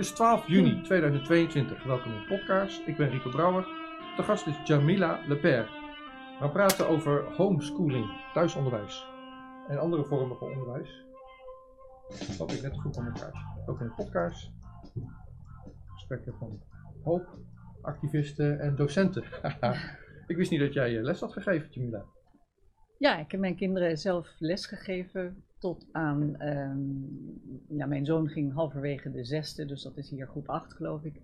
is 12 juni 2022. Welkom in Podcast. Ik ben Rico Brouwer. De gast is Jamila Leper. We praten over homeschooling, thuisonderwijs en andere vormen van onderwijs. Dat ik net goed van elkaar. Ook in de podcast. Gesprekken van hoop, activisten en docenten. ik wist niet dat jij eh, les had gegeven, Jamila. Ja, ik heb mijn kinderen zelf lesgegeven tot aan, ehm, ja, mijn zoon ging halverwege de zesde, dus dat is hier groep acht geloof ik.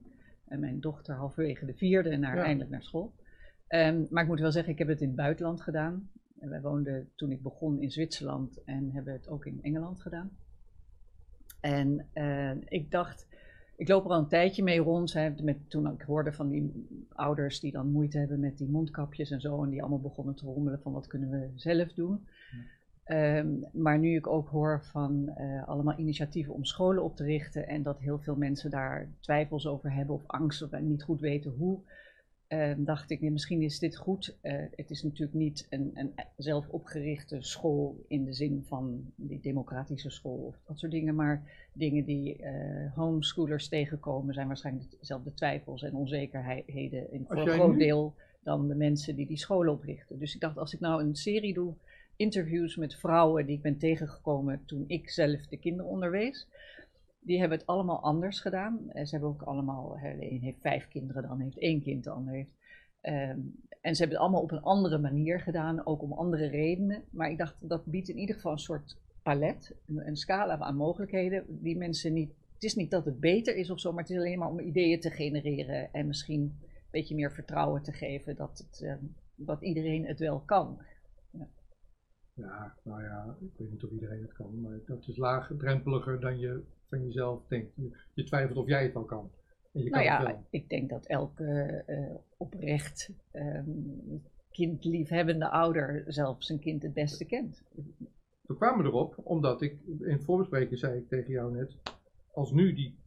En mijn dochter halverwege de vierde en naar, Ja. eindelijk naar school. Ehm, maar ik moet wel zeggen, ik heb het in het buitenland gedaan. En wij woonden toen ik begon in Zwitserland en hebben het ook in Engeland gedaan. En eh, ik dacht, ik loop er al een tijdje mee rond. Hè, met, toen ik hoorde van die ouders die dan moeite hebben met die mondkapjes en zo. En die allemaal begonnen te rommelen van wat kunnen we zelf doen. Ehm, maar nu ik ook hoor van eh, allemaal initiatieven om scholen op te richten. En dat heel veel mensen daar twijfels over hebben of angst of niet goed weten hoe. ehm, dacht ik, misschien is dit goed. Eh, het is natuurlijk niet een, een zelf opgerichte school in de zin van die democratische school of dat soort dingen. Maar dingen die eh, homeschoolers tegenkomen zijn waarschijnlijk dezelfde twijfels en onzekerheden in voor een groot nu- deel dan de mensen die die scholen oprichten. Dus ik dacht, als ik nou een serie doe, interviews met vrouwen die ik ben tegengekomen toen ik zelf de kinderen onderwees. Die hebben het allemaal anders gedaan. Eh, Ze hebben ook allemaal, een heeft vijf kinderen, de ander heeft één kind, ander heeft. ehm, en ze hebben het allemaal op een andere manier gedaan, ook om andere redenen. Maar ik dacht, dat biedt in ieder geval een soort palet, een, een scala aan mogelijkheden, die mensen niet. Het is niet dat het beter is of zo, maar het is alleen maar om ideeën te genereren en misschien een beetje meer vertrouwen te geven dat, het, ehm, dat iedereen het wel kan. Ja, nou ja, ik weet niet of iedereen het kan, maar dat is laagdrempeliger dan je van jezelf denkt. Je, je twijfelt of jij het wel kan. En je kan Nou het ja, ik denk dat elke eh, oprecht ehm kindliefhebbende ouder zelf zijn kind het beste kent. We kwamen erop omdat ik in het voorbespreken zei ik tegen jou net, als nu die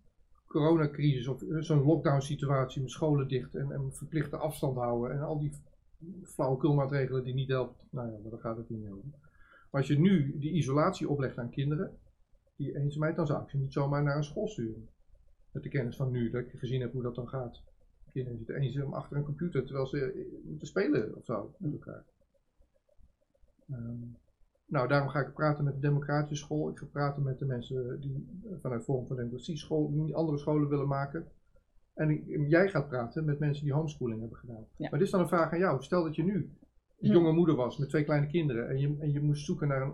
coronacrisis of zo'n lockdown situatie met scholen dicht en, en verplichte afstand houden en al die flauwekulmaatregelen die niet helpen, nou ja, maar daar gaat het niet over. Maar als je nu die isolatie oplegt aan kinderen, die eenzaamheid, dan zou ik ze niet zomaar naar een school sturen. Met de kennis van nu, dat ik gezien heb hoe dat dan gaat. Kinderen zitten eenzaam achter een computer terwijl ze eh, moeten spelen of zo met elkaar. Ehm, nou, daarom ga ik praten met de democratische school. Ik ga praten met de mensen die eh, vanuit Forum van Democratie school, die andere scholen willen maken. En jij gaat praten met mensen die homeschooling hebben gedaan. Ja. Maar dit is dan een vraag aan jou. Stel dat je nu. Jonge moeder was met twee kleine kinderen en je, en je moest zoeken naar een.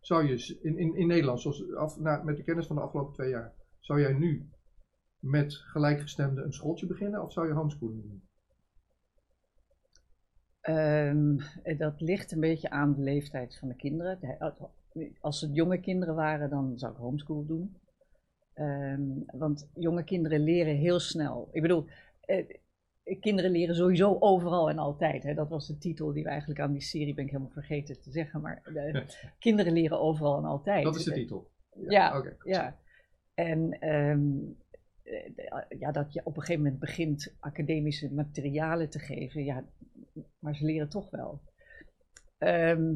Zou je in, in, in Nederland, zoals af, na, met de kennis van de afgelopen twee jaar, zou jij nu met gelijkgestemden een schooltje beginnen of zou je homeschooling doen? Ehm, eh, dat ligt een beetje aan de leeftijd van de kinderen. De- Als het jonge kinderen waren, dan zou ik homeschool doen. Ehm, want jonge kinderen leren heel snel. Ik bedoel, eh, kinderen leren sowieso overal en altijd. Hè. Dat was de titel die we eigenlijk aan die serie, ben ik helemaal vergeten te zeggen. Maar kinderen leren overal en altijd. Dat is de Eh, titel. Ja, oké. Ja, en ehm, eh, ja, dat je op een gegeven moment begint academische materialen te geven, ja, maar ze leren toch wel. Ehm,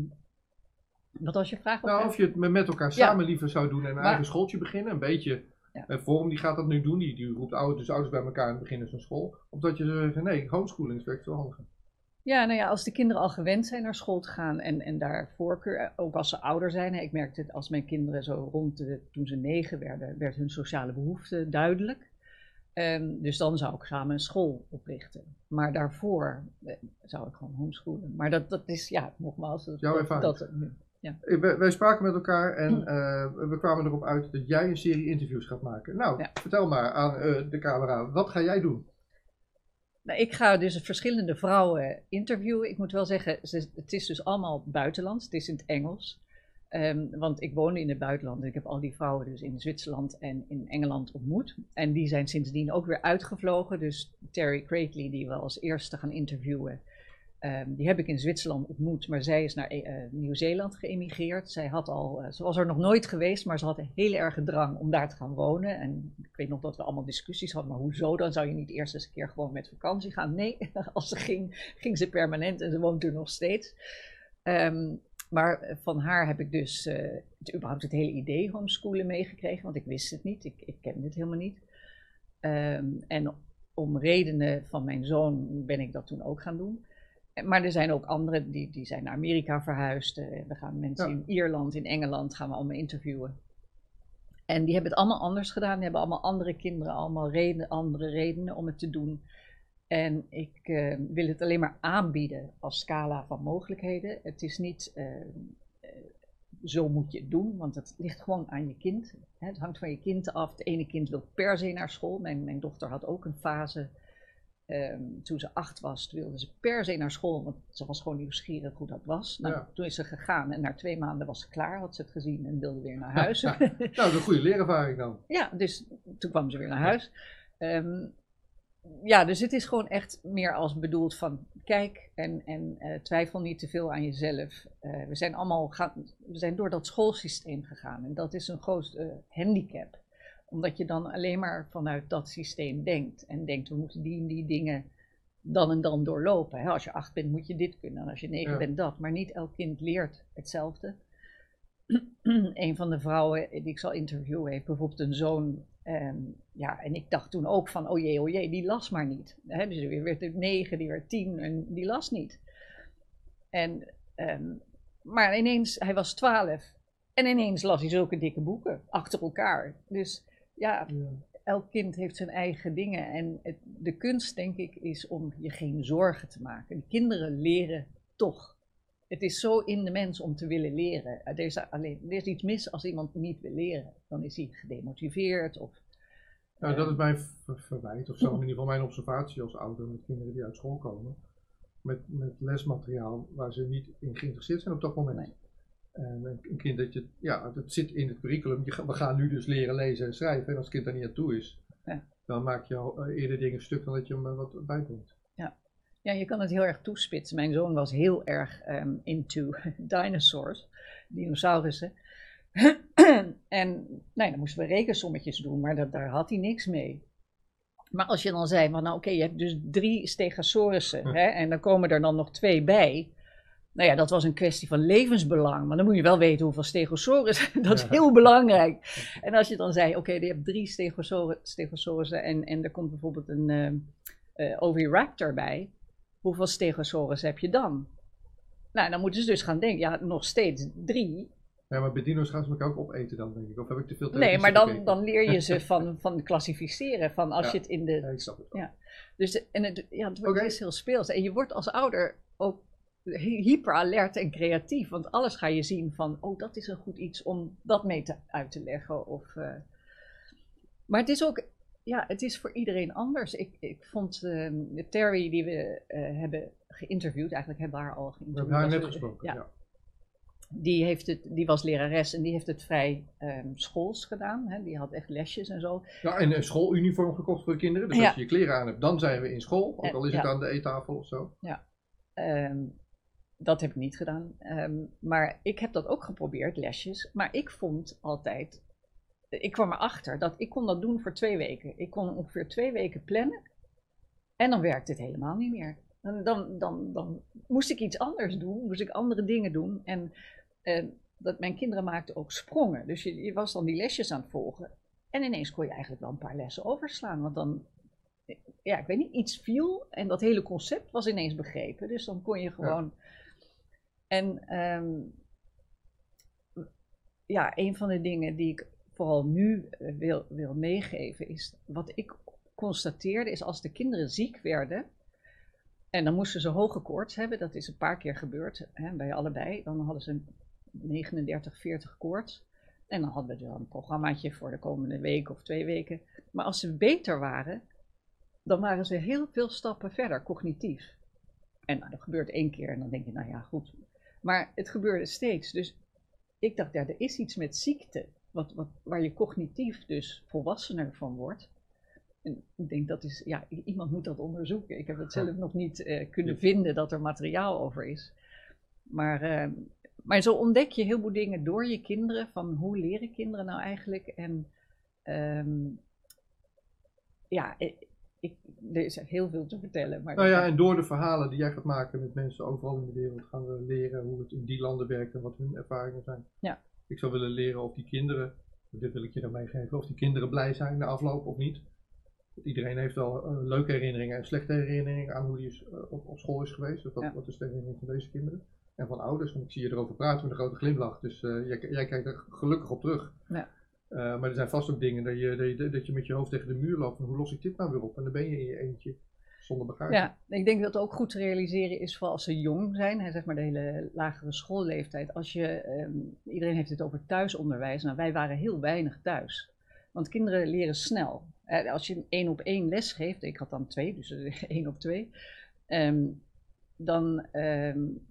wat was je vraag? Nou, of je het met elkaar samen liever zou doen en een Maar- eigen schooltje beginnen. Een beetje. Eh, Forum die gaat dat nu doen. Die, die roept ouders, dus ouders bij elkaar en beginnen zo'n school. Of dat je zegt, nee, homeschooling werkt veel handiger. Ja, nou ja, als de kinderen al gewend zijn naar school te gaan en, en daar voorkeur, eh, ook als ze ouder zijn. hè, Ik merkte het als mijn kinderen zo rond de, toen ze negen werden, werd hun sociale behoefte duidelijk. Ehm, dus dan zou ik samen een school oprichten. Maar daarvoor eh, zou ik gewoon homeschoolen. Maar dat, dat is, ja, nogmaals, dat, Jouw dat, ervaring. dat nu. Eh, Wij, wij spraken met elkaar en Hm. eh, we kwamen erop uit dat jij een serie interviews gaat maken. Nou, Ja. vertel maar aan eh, de camera, wat ga jij doen? Nou, ik ga dus verschillende vrouwen interviewen. Ik moet wel zeggen, ze- het is dus allemaal buitenlands. Het is in het Engels. Ehm, want ik woonde in het buitenland en ik heb al die vrouwen dus in Zwitserland en in Engeland ontmoet. En die zijn sindsdien ook weer uitgevlogen. Dus Terry Craigly, die we als eerste gaan interviewen, ehm, die heb ik in Zwitserland ontmoet. Maar zij is naar eh, Nieuw-Zeeland geëmigreerd. Zij had al, eh, ze was er nog nooit geweest, maar ze had een hele erge drang om daar te gaan wonen. En ik weet nog dat we allemaal discussies hadden, maar hoezo? Dan zou je niet eerst eens een keer gewoon met vakantie gaan. Nee, als ze ging, ging ze permanent en ze woont er nog steeds. Ehm, maar eh, van haar heb ik dus uh, het, überhaupt het hele idee homeschoolen meegekregen, want ik wist het niet, ik, ik kende het helemaal niet. Ehm, en om redenen van mijn zoon ben ik dat toen ook gaan doen. Maar er zijn ook anderen die, die zijn naar Amerika verhuisd. we gaan mensen in Ierland, in Engeland gaan we allemaal interviewen. En die hebben het allemaal anders gedaan. Die hebben allemaal andere kinderen, allemaal reden, andere redenen om het te doen. En ik uh, wil het alleen maar aanbieden als scala van mogelijkheden. Het is niet uh, zo moet je het doen, want het ligt gewoon aan je kind. Het hangt van je kind af. Het ene kind wil per se naar school. Mijn, mijn dochter had ook een fase. Um, toen ze acht was, wilde ze per se naar school, want ze was gewoon nieuwsgierig hoe dat was. Nou, Toen is ze gegaan en na twee maanden was ze klaar, had ze het gezien en wilde weer naar huis. Ja, nou, dat is een goede leerervaring dan. Ja, dus toen kwam ze weer naar huis. Um, ja, dus het is gewoon echt meer als bedoeld van kijk en, en uh, twijfel niet te veel aan jezelf. Uh, we zijn allemaal gaan, we zijn door dat schoolsysteem gegaan en dat is een groot uh, handicap. Omdat je dan alleen maar vanuit dat systeem denkt en denkt we moeten die en die dingen dan en dan doorlopen. Hè? Als je acht bent moet je dit kunnen en als je negen ja. bent dat. Maar niet elk kind leert hetzelfde. een van de vrouwen die ik zal interviewen heeft bijvoorbeeld een zoon Um, ja, en ik dacht toen ook van, oh jee, oh jee, die las maar niet. He, dus die werd negen, die werd tien en die las niet. En, um, maar ineens, hij was twaalf. En ineens las hij zulke dikke boeken, achter elkaar. Dus ja, elk kind heeft zijn eigen dingen. En het, de kunst, denk ik, is om je geen zorgen te maken. Die kinderen leren toch. Het is zo in de mens om te willen leren. Er is, alleen, er is iets mis als iemand niet wil leren. Dan is hij gedemotiveerd of... Ja, dat is mijn verwijt, of zo in ieder geval mijn observatie als ouder met kinderen die uit school komen. Met, met lesmateriaal waar ze niet in geïnteresseerd zijn op dat moment. Nee. En een, kind dat je, ja, dat zit in het curriculum. Je, we gaan nu dus leren lezen en schrijven. En als het kind daar niet aan toe is, ja. dan maak je al eerder dingen stuk dan dat je hem wat bijbrengt. Ja. Ja, je kan het heel erg toespitsen. Mijn zoon was heel erg um, into dinosaurs, dinosaurussen. en nee, dan moesten we rekensommetjes doen, maar dat, daar had hij niks mee. Maar als je dan zei, van, nou oké, okay, je hebt dus drie stegosaurussen hè, en dan komen er dan nog twee bij. Nou ja, dat was een kwestie van levensbelang. Maar dan moet je wel weten hoeveel stegosaurus. dat is ja. heel belangrijk. En als je dan zei, oké, okay, je hebt drie stegosaurussen en, en er komt bijvoorbeeld een uh, uh, oviraptor bij hoeveel stegosaurus heb je dan? Nou, dan moeten ze dus gaan denken, ja, nog steeds drie. Ja, maar bij dino's gaan ze elkaar ook opeten dan, denk ik. Of heb ik te veel Nee, maar dan, dan leer je ze van, van klassificeren. Van als ja. je het in de... Ja, ik snap het wel. Ja. Dus en het, ja, het wordt okay. heel speels. En je wordt als ouder ook hyper alert en creatief. Want alles ga je zien van, oh, dat is een goed iets om dat mee te, uit te leggen. Of, uh... Maar het is ook ja, het is voor iedereen anders. Ik, ik vond uh, Terry, die we uh, hebben geïnterviewd, eigenlijk hebben we haar al geïnterviewd. We hebben haar net gesproken, ja. ja. Die, heeft het, die was lerares en die heeft het vrij um, schools gedaan. Hè? Die had echt lesjes en zo. Ja, en een schooluniform gekocht voor de kinderen. Dus ja. als je je kleren aan hebt, dan zijn we in school. Ook al is ja. het aan de eettafel of zo. Ja, um, dat heb ik niet gedaan. Um, maar ik heb dat ook geprobeerd, lesjes. Maar ik vond altijd ik kwam erachter dat ik kon dat doen voor twee weken. Ik kon ongeveer twee weken plannen en dan werkte het helemaal niet meer. Dan, dan, dan, dan moest ik iets anders doen, moest ik andere dingen doen. En eh, dat mijn kinderen maakten ook sprongen. Dus je, je was dan die lesjes aan het volgen. En ineens kon je eigenlijk wel een paar lessen overslaan. Want dan, ja, ik weet niet, iets viel en dat hele concept was ineens begrepen. Dus dan kon je gewoon. Ja. En um, ja, een van de dingen die ik vooral nu eh, wil, wil meegeven, is wat ik constateerde, is als de kinderen ziek werden, en dan moesten ze hoge koorts hebben, dat is een paar keer gebeurd hè, bij allebei, dan hadden ze 39, 40 koorts. En dan hadden we dan een programmaatje voor de komende week of twee weken. Maar als ze beter waren, dan waren ze heel veel stappen verder, cognitief. En nou, dat gebeurt één keer en dan denk je, nou ja, goed. Maar het gebeurde steeds. Dus ik dacht, ja, er is iets met ziekte wat, wat, waar je cognitief dus volwassener van wordt. En ik denk dat is, ja, iemand moet dat onderzoeken. Ik heb het zelf nog niet uh, kunnen vinden dat er materiaal over is. Maar, uh, maar zo ontdek je heel veel dingen door je kinderen, van hoe leren kinderen nou eigenlijk. En um, ja, ik, er is heel veel te vertellen. Maar nou ja, en door de verhalen die jij gaat maken met mensen overal in de wereld, gaan we leren hoe het in die landen werkt en wat hun ervaringen zijn. Ja. Ik zou willen leren of die kinderen, dit wil ik je dan meegeven, of die kinderen blij zijn na afloop of niet. Iedereen heeft wel uh, leuke herinneringen en slechte herinneringen aan hoe die is, uh, op, op, school is geweest. Dus wat, Ja. wat is de herinnering van deze kinderen? En van ouders, want ik zie je erover praten met een grote glimlach. Dus uh, jij, jij kijkt er gelukkig op terug. Ja. Uh, maar er zijn vast ook dingen dat je, dat, je, dat je met je hoofd tegen de muur loopt. Hoe los ik dit nou weer op? En dan ben je in je eentje zonder bagage. Ja, ik denk dat het ook goed te realiseren is voor als ze jong zijn, hè, zeg maar de hele lagere schoolleeftijd. Als je, um, iedereen heeft het over thuisonderwijs. Nou, wij waren heel weinig thuis. Want kinderen leren snel. Uh, als je één op één les geeft, ik had dan twee, dus één op twee. Um, dan, um,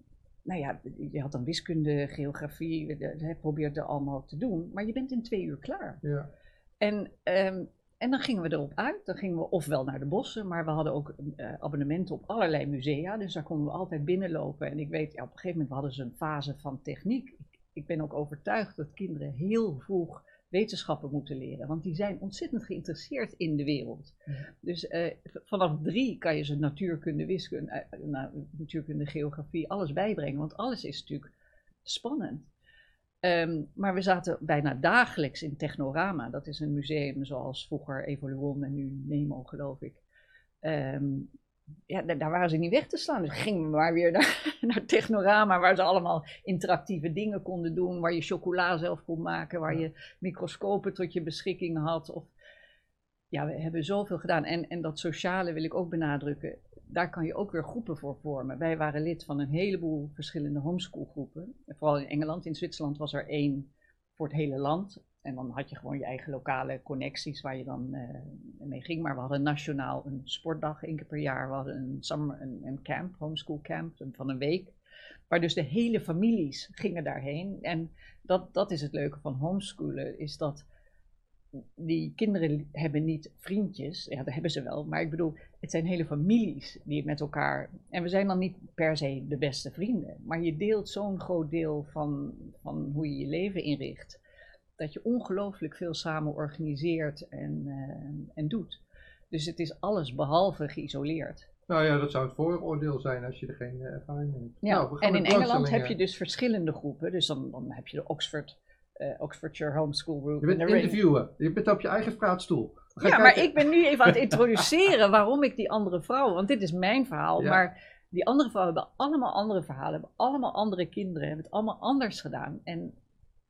nou ja, je had dan wiskunde, geografie, je probeerde allemaal te doen. Maar je bent in twee uur klaar. Ja. En, um, en dan gingen we erop uit. Dan gingen we ofwel naar de bossen, maar we hadden ook uh, abonnementen op allerlei musea. Dus daar konden we altijd binnenlopen. En ik weet, ja, op een gegeven moment hadden ze een fase van techniek. Ik, ik ben ook overtuigd dat kinderen heel vroeg wetenschappen moeten leren. Want die zijn ontzettend geïnteresseerd in de wereld. Ja. Dus uh, vanaf drie kan je ze natuurkunde, wiskunde, uh, natuurkunde, geografie, alles bijbrengen. Want alles is natuurlijk spannend. Um, maar we zaten bijna dagelijks in Technorama. Dat is een museum zoals vroeger Evoluon en nu Nemo, geloof ik. Um, ja, daar waren ze niet weg te slaan. Dus gingen we maar weer naar, naar Technorama, waar ze allemaal interactieve dingen konden doen. Waar je chocola zelf kon maken, waar je microscopen tot je beschikking had. Of, ja, we hebben zoveel gedaan. En, en dat sociale wil ik ook benadrukken. Daar kan je ook weer groepen voor vormen. Wij waren lid van een heleboel verschillende homeschoolgroepen. Vooral in Engeland. In Zwitserland was er één voor het hele land. En dan had je gewoon je eigen lokale connecties waar je dan uh, mee ging. Maar we hadden nationaal een sportdag één keer per jaar. We hadden een, summer, een, een camp, homeschool camp van een week. Waar dus de hele families gingen daarheen. En dat, dat is het leuke van homeschoolen, is dat die kinderen hebben niet vriendjes. Ja, dat hebben ze wel. Maar ik bedoel, het zijn hele families die met elkaar... En we zijn dan niet per se de beste vrienden. Maar je deelt zo'n groot deel van, van hoe je je leven inricht dat je ongelooflijk veel samen organiseert en, uh, en doet. Dus het is alles behalve geïsoleerd. Nou ja, dat zou het vooroordeel zijn als je er geen uh, ervaring mee hebt. Ja, nou, en in Engeland heb je dus verschillende groepen. Dus dan, dan heb je de Oxford, uh, Oxfordshire Homeschool Group. Je bent en de interviewen, je bent op je eigen praatstoel. Ja, maar ik ben nu even aan het introduceren waarom ik die andere vrouwen, want dit is mijn verhaal, ja. maar die andere vrouwen hebben allemaal andere verhalen, hebben allemaal andere kinderen, hebben het allemaal anders gedaan. En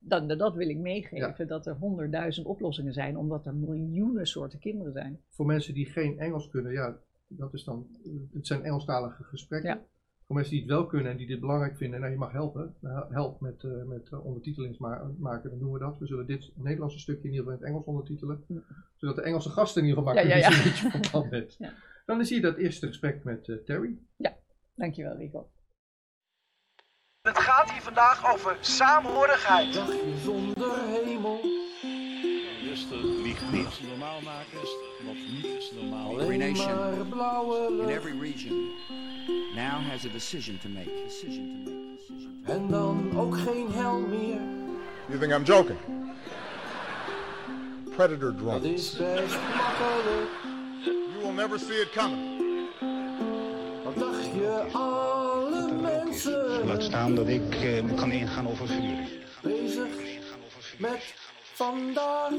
dat, dat wil ik meegeven, ja. dat er honderdduizend oplossingen zijn, omdat er miljoenen soorten kinderen zijn. Voor mensen die geen Engels kunnen, ja, dat is dan, het zijn Engelstalige gesprekken. Ja. Voor mensen die het wel kunnen en die dit belangrijk vinden, nou je mag helpen, help met, uh, met uh, ondertiteling maken, dan doen we dat. We zullen dit Nederlandse stukje in ieder geval in het Engels ondertitelen, ja. zodat de Engelse gasten in ieder geval maar kunnen zien wat je van plan bent. Dan is hier dat eerste gesprek met uh, Terry. Ja, dankjewel Rico. Het gaat hier vandaag over saamhorigheid. Dagje zonder hemel. Rustig, niet. Normaal maken is wat niet is normaal. Every nation in every region now has a decision to make. Decision to make. Decision to make. En dan ook geen hel meer. You think I'm joking? Predator Dat drones. is best makkelijk. You will never see it coming. Wat dacht je mensen Laat staan dat ik eh, kan ingaan over vuur. bezig met vandaag?